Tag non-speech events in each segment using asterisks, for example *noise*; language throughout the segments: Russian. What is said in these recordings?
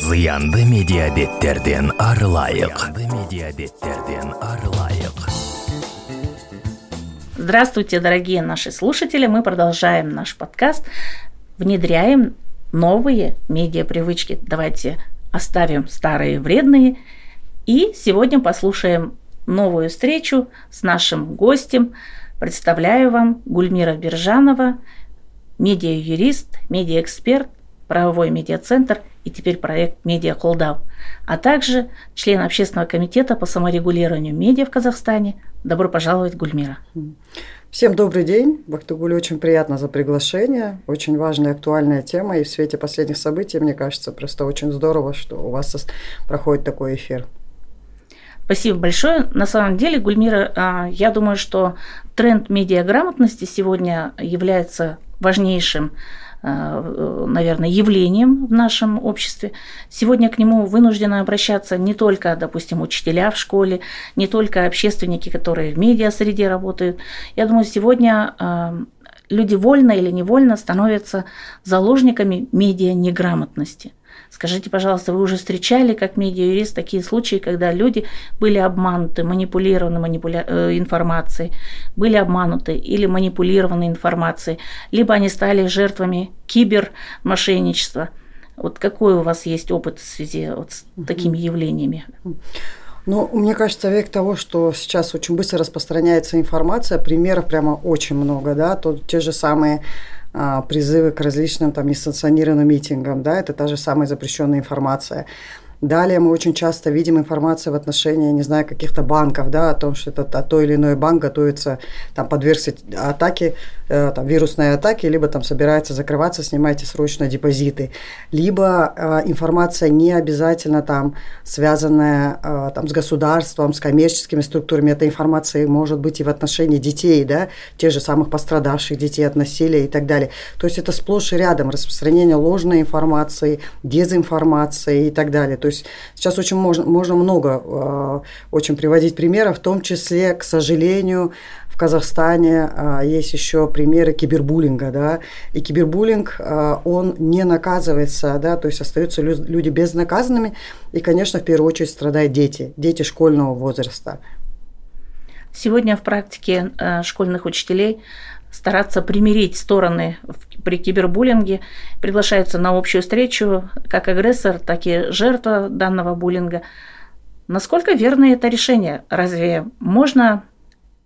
зыянды медиабеттерден арылайык медиабеттерден арылайык Здравствуйте, дорогие наши слушатели. Мы продолжаем наш подкаст. Внедряем новые медиапривычки. Давайте оставим старые вредные. И сегодня послушаем новую встречу с нашим гостем. Представляю вам Гульмира Бержанова, медиа-юрист, медиа-эксперт, правовой медиацентр и теперь проект «Медиа Холдау», а также член общественного комитета по саморегулированию медиа в Казахстане. Добро пожаловать, Гульмира. Всем добрый день. Бактугуль, очень приятно за приглашение. Очень важная актуальная тема. И в свете последних событий, мне кажется, просто очень здорово, что у вас проходит такой эфир. Спасибо большое. На самом деле, Гульмира, а, я думаю, что тренд медиаграмотности сегодня является важнейшим наверное, явлением в нашем обществе. Сегодня к нему вынуждены обращаться не только, допустим, учителя в школе, не только общественники, которые в медиа-среде работают. Я думаю, сегодня э, люди вольно или невольно становятся заложниками медиа-неграмотности – Скажите, пожалуйста, вы уже встречали как медиа-юрист такие случаи, когда люди были обмануты, манипулированы манипуля... э, информацией, были обмануты или манипулированы информацией, либо они стали жертвами кибермошенничества. Вот какой у вас есть опыт в связи вот с такими явлениями? Ну, мне кажется, век того, что сейчас очень быстро распространяется информация, примеров прямо очень много, да, то те же самые а, призывы к различным там несанкционированным митингам, да, это та же самая запрещенная информация. Далее мы очень часто видим информацию в отношении, не знаю, каких-то банков, да, о том, что это а то или иной банк готовится там подвергся атаке, там, вирусной атаке, либо там собирается закрываться, снимайте срочно депозиты. Либо э, информация не обязательно там связанная э, там с государством, с коммерческими структурами. Эта информация может быть и в отношении детей, да, тех же самых пострадавших детей от насилия и так далее. То есть это сплошь и рядом распространение ложной информации, дезинформации и так далее. То есть сейчас очень можно, можно много э, очень приводить примеров, в том числе, к сожалению, в Казахстане э, есть еще примеры кибербуллинга, да, и кибербуллинг, э, он не наказывается, да, то есть остаются люди безнаказанными, и, конечно, в первую очередь страдают дети, дети школьного возраста. Сегодня в практике э, школьных учителей стараться примирить стороны при кибербуллинге, приглашаются на общую встречу как агрессор, так и жертва данного буллинга. Насколько верно это решение? Разве можно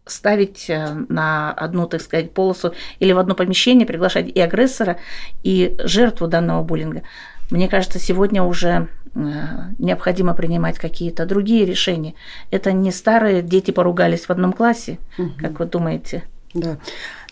ставить э, на одну, так сказать, полосу или в одно помещение, приглашать и агрессора, и жертву данного буллинга? Мне кажется, сегодня уже э, необходимо принимать какие-то другие решения. Это не старые дети поругались в одном классе, угу. как вы думаете? Да.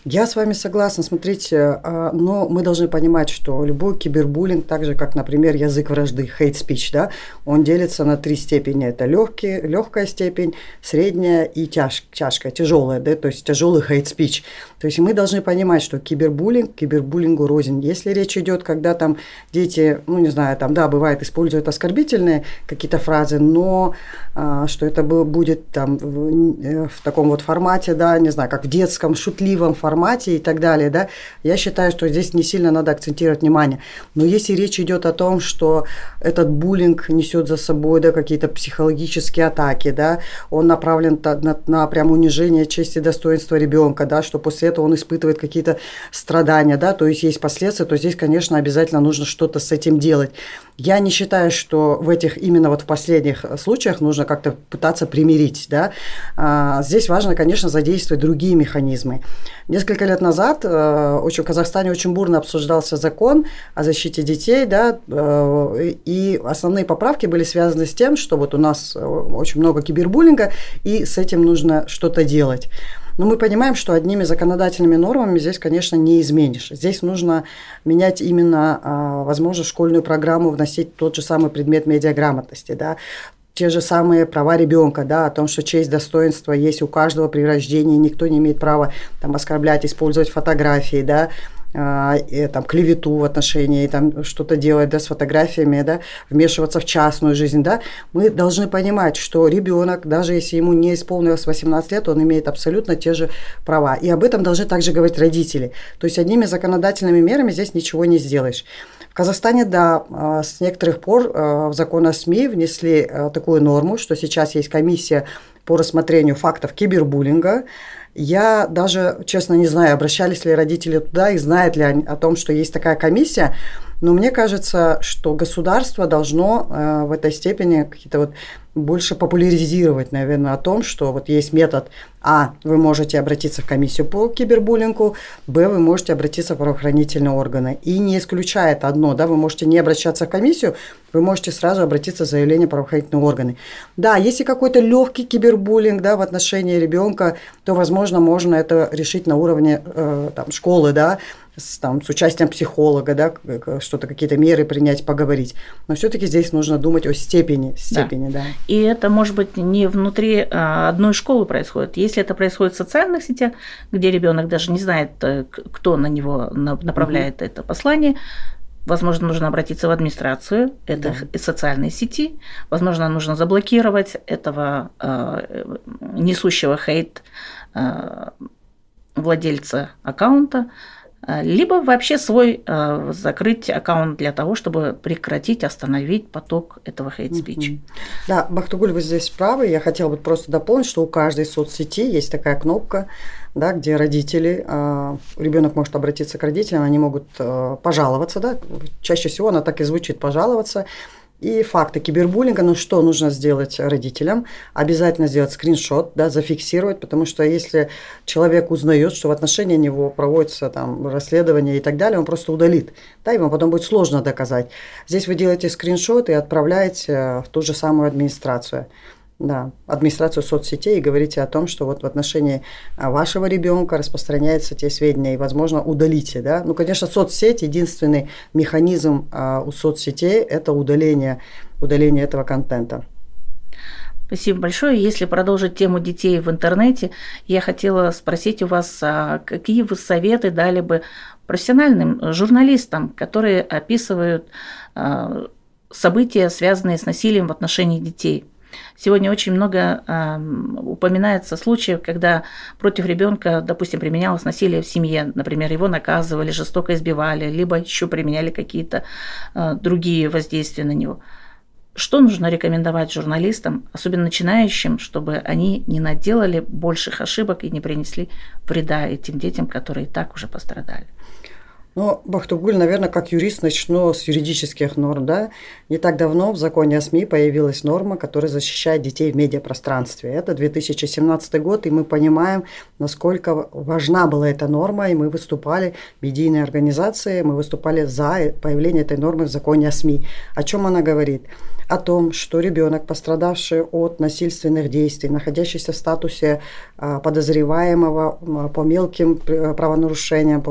Я с вами согласна. Смотрите, а, но мы должны понимать, что любой кибербуллинг, так же как, например, язык вражды, hate speech, да, он делится на три степени. Это легкий, легкая степень, средняя и тяж, тяжкая, тяжелая, да, то есть тяжелый hate speech. То есть мы должны понимать, что кибербуллинг, кибербуллингу рознь. Если речь идет, когда там дети, ну не знаю, там, да, бывает, используют оскорбительные какие-то фразы, но а, что это будет там в, э, в таком вот формате, да, не знаю, как в детском, шутливом формате, формате и так далее, да, я считаю, что здесь не сильно надо акцентировать внимание. Но если речь идет о том, что этот буллинг несет за собой да, какие-то психологические атаки, да, он направлен на, на, на прям унижение чести и достоинства ребенка, да, что после этого он испытывает какие-то страдания, да, то есть есть последствия, то здесь, конечно, обязательно нужно что-то с этим делать. Я не считаю, что в этих именно вот в последних случаях нужно как-то пытаться примирить, да. А, здесь важно, конечно, задействовать другие механизмы. Несколько лет назад э, очень, в Казахстане очень бурно обсуждался закон о защите детей, да, э, и основные поправки были связаны с тем, что вот у нас э, очень много кибербуллинга, и с этим нужно что-то делать. Но мы понимаем, что одними законодательными нормами здесь, конечно, не изменишь. Здесь нужно менять именно, а, возможно, школьную программу, вносить тот же самый предмет медиаграмотности, да, те же самые права ребенка, да, о том, что честь, достоинство есть у каждого при рождении, никто не имеет права там оскорблять, использовать фотографии, да, а, и, там, клевету в отношении, там, что-то делать да, с фотографиями, да, вмешиваться в частную жизнь. Да, мы должны понимать, что ребенок, даже если ему не исполнилось 18 лет, он имеет абсолютно те же права. И об этом должны также говорить родители. То есть одними законодательными мерами здесь ничего не сделаешь. В Казахстане, да, а, с некоторых пор в закон о СМИ внесли такую норму, что сейчас есть комиссия по рассмотрению фактов кибербуллинга. Я даже, честно, не знаю, обращались ли родители туда и знают ли они о том, что есть такая комиссия. Но мне кажется, что государство должно э, в этой степени какие-то вот больше популяризировать, наверное, о том, что вот есть метод А, вы можете обратиться в комиссию по кибербуллингу, Б, вы можете обратиться в правоохранительные органы. И не исключает одно, да, вы можете не обращаться в комиссию, вы можете сразу обратиться в заявление правоохранительные органы. Да, если какой-то легкий кибербуллинг, да, в отношении ребенка, то, возможно, можно это решить на уровне э, там, школы, да, с, там, с участием психолога, да, что-то, какие-то меры принять, поговорить. Но все-таки здесь нужно думать о степени, степени, да. да. И это может быть не внутри а, одной школы происходит. Если это происходит в социальных сетях, где ребенок даже не знает, э, кто на него направляет угу. это послание, Возможно, нужно обратиться в администрацию этой да. социальной сети. Возможно, нужно заблокировать этого э, несущего хейт э, владельца аккаунта. Э, либо вообще свой э, закрыть аккаунт для того, чтобы прекратить, остановить поток этого. Mm-hmm. Да, Бахтугуль, вы здесь правы. Я хотела бы просто дополнить, что у каждой соцсети есть такая кнопка, да, где родители, э, ребенок может обратиться к родителям, они могут э, пожаловаться, да, чаще всего она так и звучит, пожаловаться, и факты кибербуллинга, ну что нужно сделать родителям? Обязательно сделать скриншот, да, зафиксировать, потому что если человек узнает, что в отношении него проводится там расследование и так далее, он просто удалит, да, ему потом будет сложно доказать. Здесь вы делаете скриншот и отправляете в ту же самую администрацию да, администрацию соцсетей и говорите о том, что вот в отношении а, вашего ребенка распространяются те сведения, и, возможно, удалите. Да? Ну, конечно, соцсеть, единственный механизм а, у соцсетей – это удаление, удаление этого контента. Спасибо большое. Если продолжить тему детей в интернете, я хотела спросить у вас, а какие вы советы дали бы профессиональным журналистам, которые описывают события, связанные с насилием в отношении детей – Сегодня очень много э, упоминается случаев, когда против ребенка, допустим, применялось насилие в семье, например, его наказывали, жестоко избивали, либо еще применяли какие-то э, другие воздействия на него. Что нужно рекомендовать журналистам, особенно начинающим, чтобы они не наделали больших ошибок и не принесли вреда этим детям, которые и так уже пострадали? Ну, Бахтугуль, наверное, как юрист начну с юридических норм. Да? Не так давно в законе о СМИ появилась норма, которая защищает детей в медиапространстве. Это 2017 год, и мы понимаем, насколько важна была эта норма, и мы выступали, медийные организации, мы выступали за появление этой нормы в законе о СМИ. О чем она говорит? О том, что ребенок, пострадавший от насильственных действий, находящийся в статусе а, подозреваемого по мелким э, правонарушениям,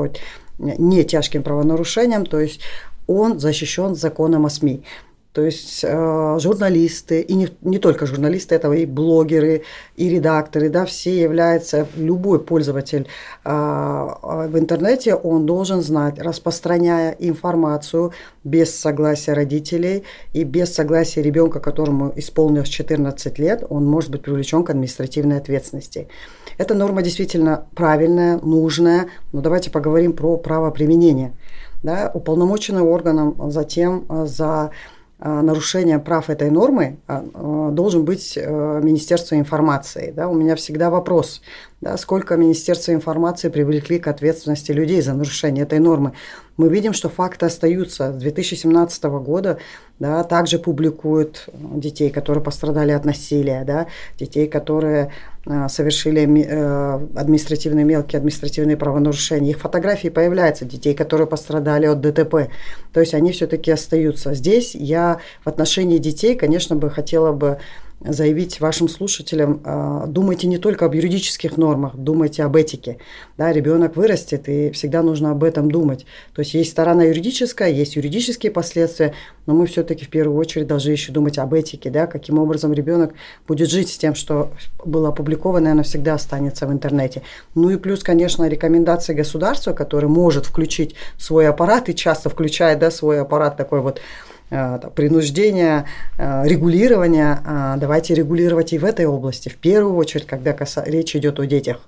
не тяжким правонарушением, то есть он защищен законом о СМИ. То есть э, журналисты, и не, не только журналисты этого, и блогеры, и редакторы, да, все являются, любой пользователь э, в интернете, он должен знать, распространяя информацию без согласия родителей и без согласия ребенка, которому исполнилось 14 лет, он может быть привлечен к административной ответственности. Эта норма действительно правильная, нужная, но давайте поговорим про право применения. Да, уполномоченным органом затем э, за э, нарушение прав этой нормы э, должен быть Министерство информации. Да? У меня всегда вопрос, да, сколько Министерства информации привлекли к ответственности людей за нарушение этой нормы. Мы видим, что факты остаются. С 2017 года да, также публикуют детей, которые пострадали от насилия, да, детей, которые Э, совершили э, административные мелкие административные правонарушения. Их фотографии появляются детей, которые пострадали от ДТП. То есть они все-таки остаются. Здесь я в отношении детей, конечно, бы хотела бы заявить вашим слушателям, а, думайте не только об юридических нормах, думайте об этике. Да, ребенок вырастет, и всегда нужно об этом думать. То есть есть сторона юридическая, есть юридические последствия, но мы все-таки в первую очередь должны еще думать об этике, да, каким образом ребенок будет жить с тем, что было опубликовано, и оно всегда останется в интернете. Ну и плюс, конечно, рекомендации государства, который может включить свой аппарат и часто включает да, свой аппарат такой вот принуждения, э, регулирования, а давайте регулировать и в этой области, в первую очередь, когда речь идет о детях.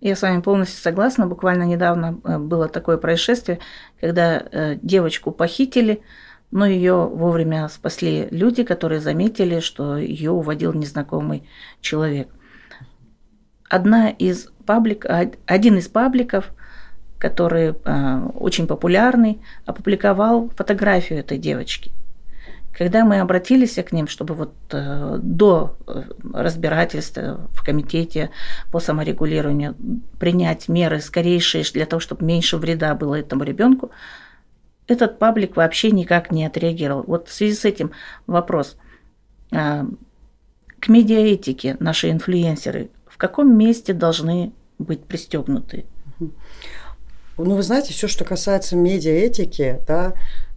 Я с вами полностью согласна. Буквально недавно э, было такое происшествие, когда э, девочку похитили, но ее вовремя спасли люди, которые заметили, что ее уводил незнакомый человек. Одна из паблик, один из пабликов, который э, очень популярный, опубликовал фотографию этой девочки – когда мы обратились к ним, чтобы вот э, до э, разбирательства в комитете по саморегулированию принять меры скорейшие для того, чтобы меньше вреда было этому ребенку, этот паблик вообще никак не отреагировал. Вот в связи с этим вопрос. Э, к медиаэтике наши инфлюенсеры в каком месте должны быть пристегнуты? Ну, вы знаете, все, что касается медиаэтики, да,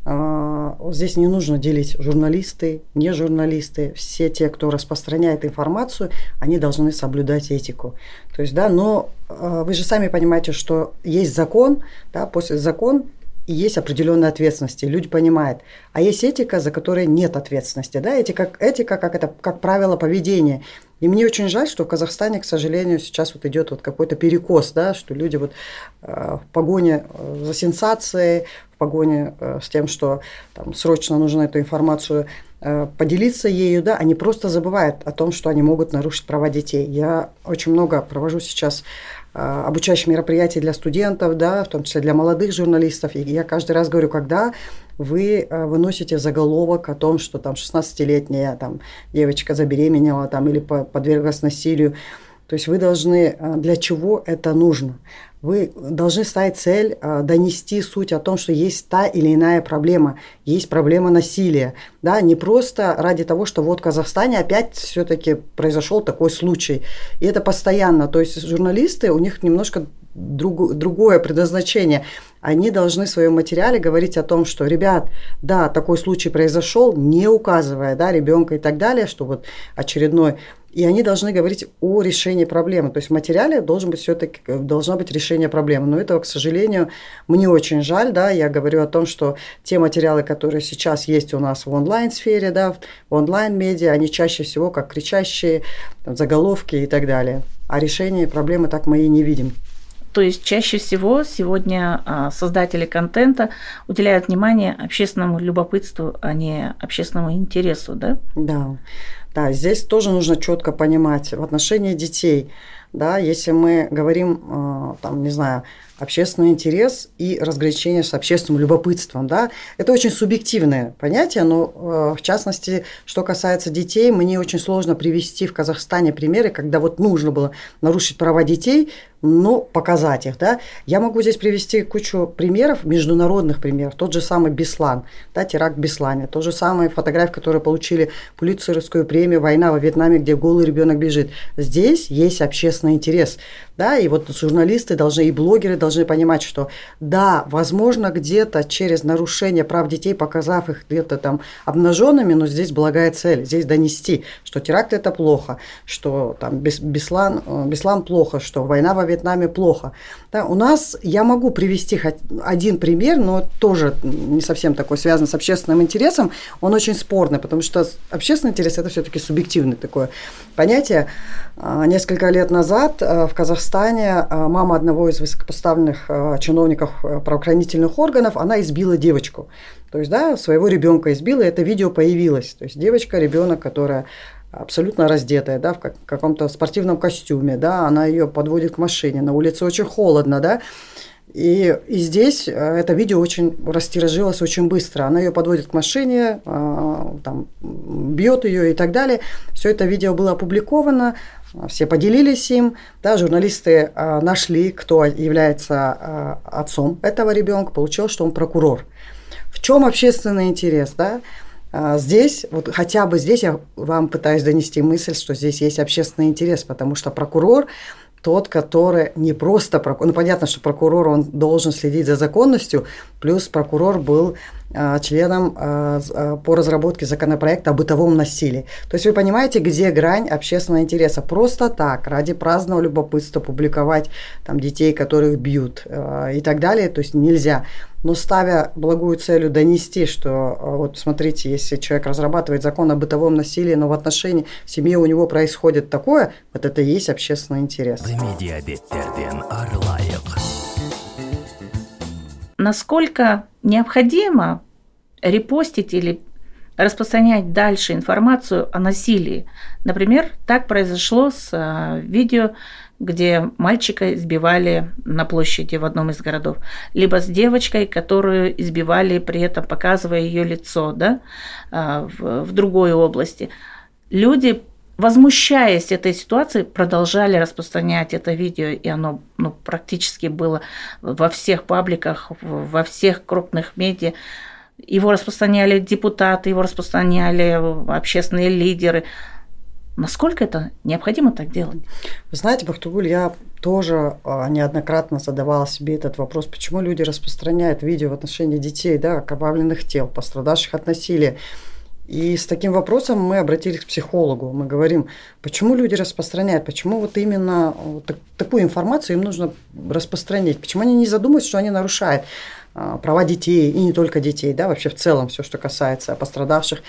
а, здесь не нужно делить журналисты, не журналисты. Все те, кто распространяет информацию, они должны соблюдать этику. То есть, да, но а, вы же сами понимаете, что есть закон, да, после закон и есть определенная ответственность, и люди понимают. А есть этика, за которой нет ответственности. Да? Этика, этика как, это, как правило поведения. И мне очень жаль, что в Казахстане, к сожалению, сейчас вот идет вот какой-то перекос, да, что люди вот э, в погоне э, за сенсацией, в погоне э, с тем, что там, срочно нужно эту информацию э, поделиться ею, да, они просто забывают о том, что они могут нарушить права детей. Я очень много провожу сейчас обучающих мероприятий для студентов, да, в том числе для молодых журналистов. И я каждый раз говорю, когда вы э, выносите заголовок о том, что там 16-летняя там, девочка забеременела там, или подверглась насилию. То есть вы должны, э, для чего это нужно? Вы должны ставить цель э, донести суть о том, что есть та или иная проблема, есть проблема насилия. Да? Не просто ради того, что вот в Казахстане опять все-таки произошел такой случай. И это постоянно. То есть журналисты, у них немножко друг, другое предназначение. Они должны в своем материале говорить о том, что, ребят, да, такой случай произошел, не указывая да, ребенка и так далее, что вот очередной и они должны говорить о решении проблемы. То есть в материале должен быть все-таки, должно быть решение проблемы. Но этого, к сожалению, мне очень жаль. Да? Я говорю о том, что те материалы, которые сейчас есть у нас в онлайн-сфере, да, в онлайн-медиа, они чаще всего как кричащие там, заголовки и так далее. А решение проблемы так мы и не видим. То есть чаще всего сегодня а, создатели контента уделяют внимание общественному любопытству, а не общественному интересу, да? Да. Да, здесь тоже нужно четко понимать в отношении детей, да, если мы говорим, а, там, не знаю, общественный интерес и разграничение с общественным любопытством. Да? Это очень субъективное понятие, но э, в частности, что касается детей, мне очень сложно привести в Казахстане примеры, когда вот нужно было нарушить права детей, но показать их. Да? Я могу здесь привести кучу примеров, международных примеров. Тот же самый Беслан, да, теракт в Беслане, тот же самый фотографии, которые получили Пулитцеровскую премию «Война во Вьетнаме», где голый ребенок бежит. Здесь есть общественный интерес. Да, и вот журналисты должны, и блогеры должны понимать, что да, возможно, где-то через нарушение прав детей, показав их где-то там обнаженными, но здесь благая цель, здесь донести, что теракт это плохо, что там Беслан, э, Беслан плохо, что война во Вьетнаме плохо. Да, у нас, я могу привести один пример, но тоже не совсем такой связан с общественным интересом, он очень спорный, потому что общественный интерес это все-таки субъективное такое понятие. А, несколько лет назад э, в Казахстане э, мама одного из высокопоставленных э, чиновников правоохранительных органов, она избила девочку. То есть, да, своего ребенка избила, и это видео появилось. То есть девочка, ребенок, которая абсолютно раздетая, да, в каком-то спортивном костюме, да, она ее подводит к машине, на улице очень холодно, да, и, и здесь это видео очень растиражилось очень быстро. Она ее подводит к машине, там, бьет ее и так далее. Все это видео было опубликовано, все поделились им, да, журналисты э, нашли, кто является э, отцом этого ребенка, получилось, что он прокурор. В чем общественный интерес, да? А, здесь, вот хотя бы здесь я вам пытаюсь донести мысль, что здесь есть общественный интерес, потому что прокурор тот, который не просто прокурор, ну понятно, что прокурор, он должен следить за законностью, плюс прокурор был членом а, а, по разработке законопроекта о бытовом насилии. То есть вы понимаете, где грань общественного интереса. Просто так, ради праздного любопытства публиковать там, детей, которых бьют и так далее, то есть нельзя. Но ставя благую целью донести, что вот смотрите, если человек разрабатывает закон о бытовом насилии, но в отношении в семье у него происходит такое, вот это и есть общественный интерес. Насколько необходимо репостить или распространять дальше информацию о насилии. Например, так произошло с а, видео, где мальчика избивали на площади в одном из городов, либо с девочкой, которую избивали, при этом показывая ее лицо да, а, в, в другой области. Люди, возмущаясь этой ситуации, продолжали распространять это видео, и оно ну, практически было во всех пабликах, во всех крупных медиа. Его распространяли депутаты, его распространяли общественные лидеры. Насколько это необходимо так делать? Вы знаете, Бахтугуль, я тоже а, неоднократно задавала себе этот вопрос, почему люди распространяют видео в отношении детей, да, окровавленных тел, пострадавших от насилия. И с таким вопросом мы обратились к психологу. Мы говорим, почему люди распространяют, почему вот именно вот так, такую информацию им нужно распространять, почему они не задумываются, что они нарушают а, права детей, и не только детей, да, вообще в целом все, что касается пострадавших.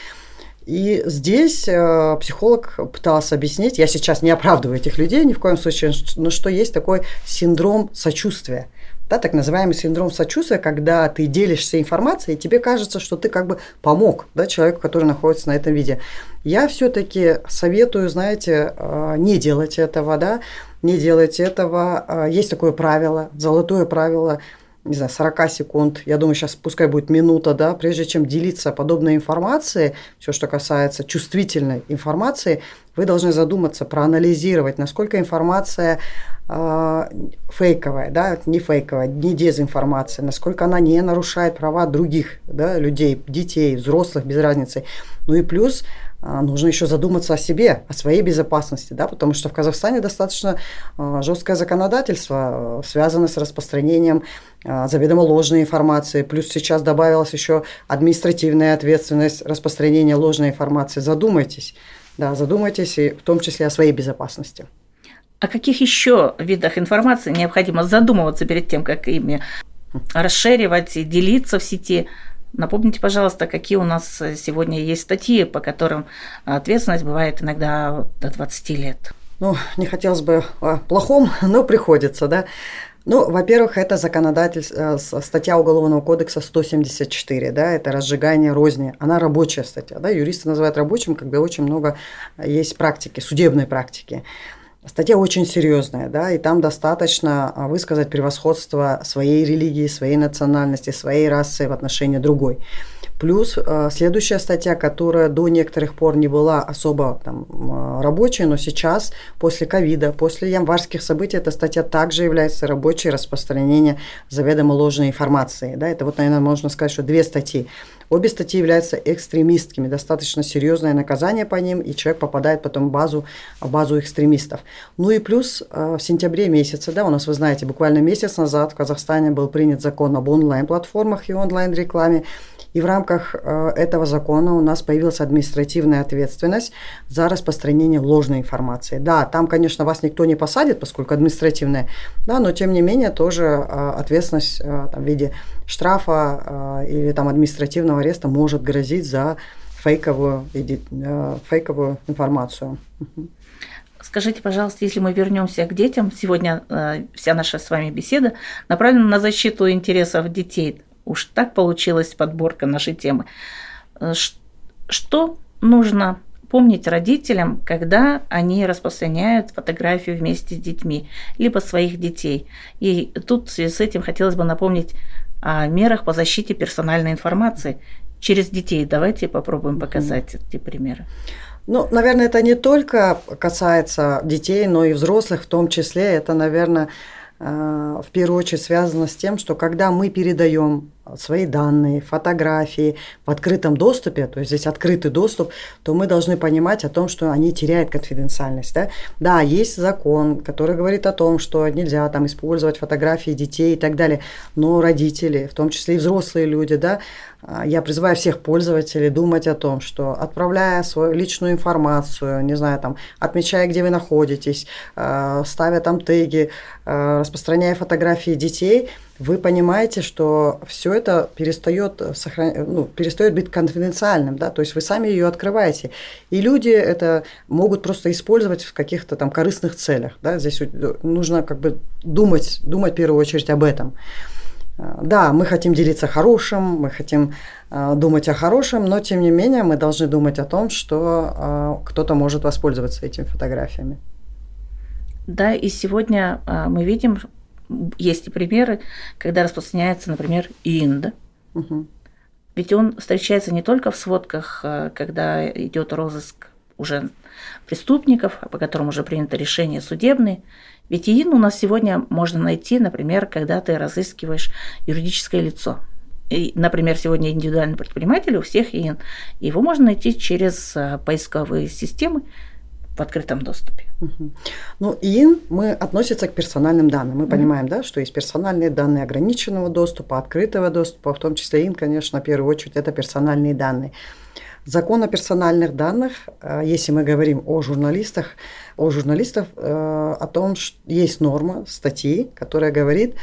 И здесь э, психолог пытался объяснить, я сейчас не оправдываю этих людей ни в коем случае, но что есть такой синдром сочувствия. Да, так называемый синдром сочувствия, когда ты делишься информацией, и тебе кажется, что ты как бы помог да, человеку, который находится на этом виде. Я все-таки советую, знаете, э, не делать этого, да, не делать этого. Э, есть такое правило, золотое правило – не знаю, 40 секунд, я думаю, сейчас пускай будет минута, да, прежде чем делиться подобной информацией, все, что касается чувствительной информации, вы должны задуматься, проанализировать, насколько информация фейковая, да, не фейковая, не дезинформация, насколько она не нарушает права других да, людей, детей, взрослых, без разницы. Ну и плюс а, нужно еще задуматься о себе, о своей безопасности, да, потому что в Казахстане достаточно а, жесткое законодательство, связанное с распространением а, заведомо ложной информации, плюс сейчас добавилась еще административная ответственность распространения ложной информации. Задумайтесь, да, задумайтесь и в том числе о своей безопасности. О каких еще видах информации необходимо задумываться перед тем, как ими расширивать и делиться в сети? Напомните, пожалуйста, какие у нас сегодня есть статьи, по которым ответственность бывает иногда до 20 лет. Ну, не хотелось бы о плохом, *laughs* но приходится, да. Ну, во-первых, это законодательство, э, статья Уголовного кодекса 174, да, это разжигание розни. Она рабочая статья, да, юристы называют рабочим, когда очень много есть практики, судебной практики. Статья очень серьезная, да, и там достаточно а, высказать превосходство своей религии, своей национальности, своей расы в отношении другой. Плюс э, следующая статья, которая до некоторых пор не была особо там, э, рабочей, но сейчас, после ковида, после январских событий, эта статья также является рабочей распространение заведомо ложной информации. Да? Это вот, наверное, можно сказать, что две статьи. Обе статьи являются экстремистскими, достаточно серьезное наказание по ним, и человек попадает потом в базу, в базу экстремистов. Ну и плюс э, в сентябре месяце, да, у нас, вы знаете, буквально месяц назад в Казахстане был принят закон об онлайн-платформах и онлайн-рекламе, и в рамках э, этого закона у нас появилась административная ответственность за распространение ложной информации. Да, там, конечно, вас никто не посадит, поскольку административная, да, но тем не менее тоже э, ответственность там, в виде штрафа или там административного ареста может грозить за фейковую, фейковую информацию. Скажите, пожалуйста, если мы вернемся к детям, сегодня э, вся наша с вами беседа направлена на защиту интересов детей. Уж так получилась подборка нашей темы. Э, что нужно помнить родителям, когда они распространяют фотографию вместе с детьми, либо своих детей. И тут в связи с этим хотелось бы напомнить о мерах по защите персональной информации через детей. Давайте попробуем показать mm эти примеры. Ну, наверное, это не только касается детей, но и взрослых в том числе. Это, наверное, э, в первую очередь связано с тем, что когда мы передаем свои данные, фотографии в открытом доступе, то есть здесь открытый доступ, то мы должны понимать о том, что они теряют конфиденциальность. Да, да есть закон, который говорит о том, что нельзя там использовать фотографии детей и так далее, но родители, в том числе и взрослые люди, да, а, я призываю всех пользователей думать о том, что отправляя свою личную информацию, не знаю, там, отмечая, где вы находитесь, а, ставя там теги, а, распространяя фотографии детей, вы понимаете, что все это перестает, сохран... ну, перестает быть конфиденциальным, да, то есть вы сами ее открываете. И люди это могут просто использовать в каких-то там корыстных целях, да, здесь нужно как бы думать, думать в первую очередь об этом. Да, мы хотим делиться хорошим, мы хотим э, думать о хорошем, но тем не менее мы должны думать о том, что э, кто-то может воспользоваться этими фотографиями. Да, и сегодня э, мы видим, есть и примеры, когда распространяется, например, ИНД. Угу. Ведь он встречается не только в сводках, э, когда идет розыск уже преступников, по которым уже принято решение судебное, ведь ИИН у нас сегодня можно найти, например, когда ты разыскиваешь юридическое лицо. И, например, сегодня индивидуальный предприниматель у всех ИИН. Его можно найти через а, поисковые системы в открытом доступе. Ну, ИИН мы относится к персональным данным. Мы угу. понимаем, да, что есть персональные данные ограниченного доступа, открытого доступа, в том числе ИИН, конечно, в первую очередь это персональные данные. Закон о персональных данных, а, если мы говорим о журналистах, о журналистах, э, о том, что есть норма статьи, которая говорит,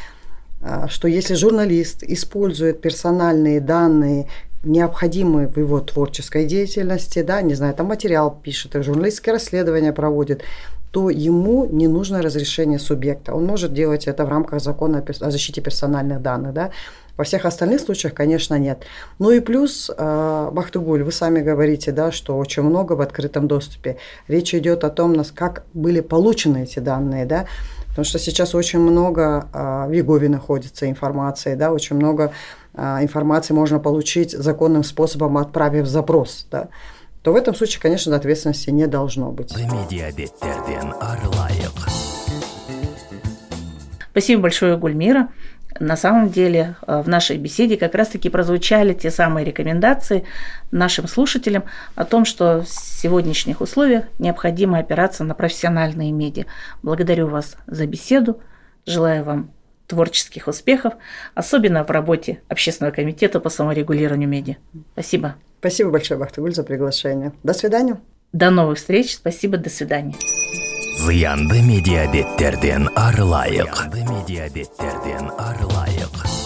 а, что если журналист использует персональные данные, необходимые в его творческой деятельности, да, не знаю, там материал пишет, журналистские расследования проводит, то ему не нужно разрешение субъекта. Он может делать это в рамках закона о защите персональных данных. Да? Во всех остальных случаях, конечно, нет. Ну и плюс, э, Бахтыгуль, вы сами говорите, да, что очень много в открытом доступе. Речь идет о том, как были получены эти данные, да, потому что сейчас очень много э, в Егове находится информации, да, очень много информации можно получить законным способом, отправив запрос, да то в этом случае, конечно, ответственности не должно быть. Спасибо большое, Гульмира на самом деле э, в нашей беседе как раз-таки прозвучали те самые рекомендации нашим слушателям о том, что в сегодняшних условиях необходимо опираться на профессиональные медиа. Благодарю вас за беседу, желаю вам творческих успехов, особенно в работе Общественного комитета по саморегулированию медиа. Спасибо. Спасибо большое, Бахтыгуль, за приглашение. До свидания. До новых встреч. Спасибо. До свидания. Зыянды медиабеттерден арылайық. Зыянды медиабеттерден арылайық.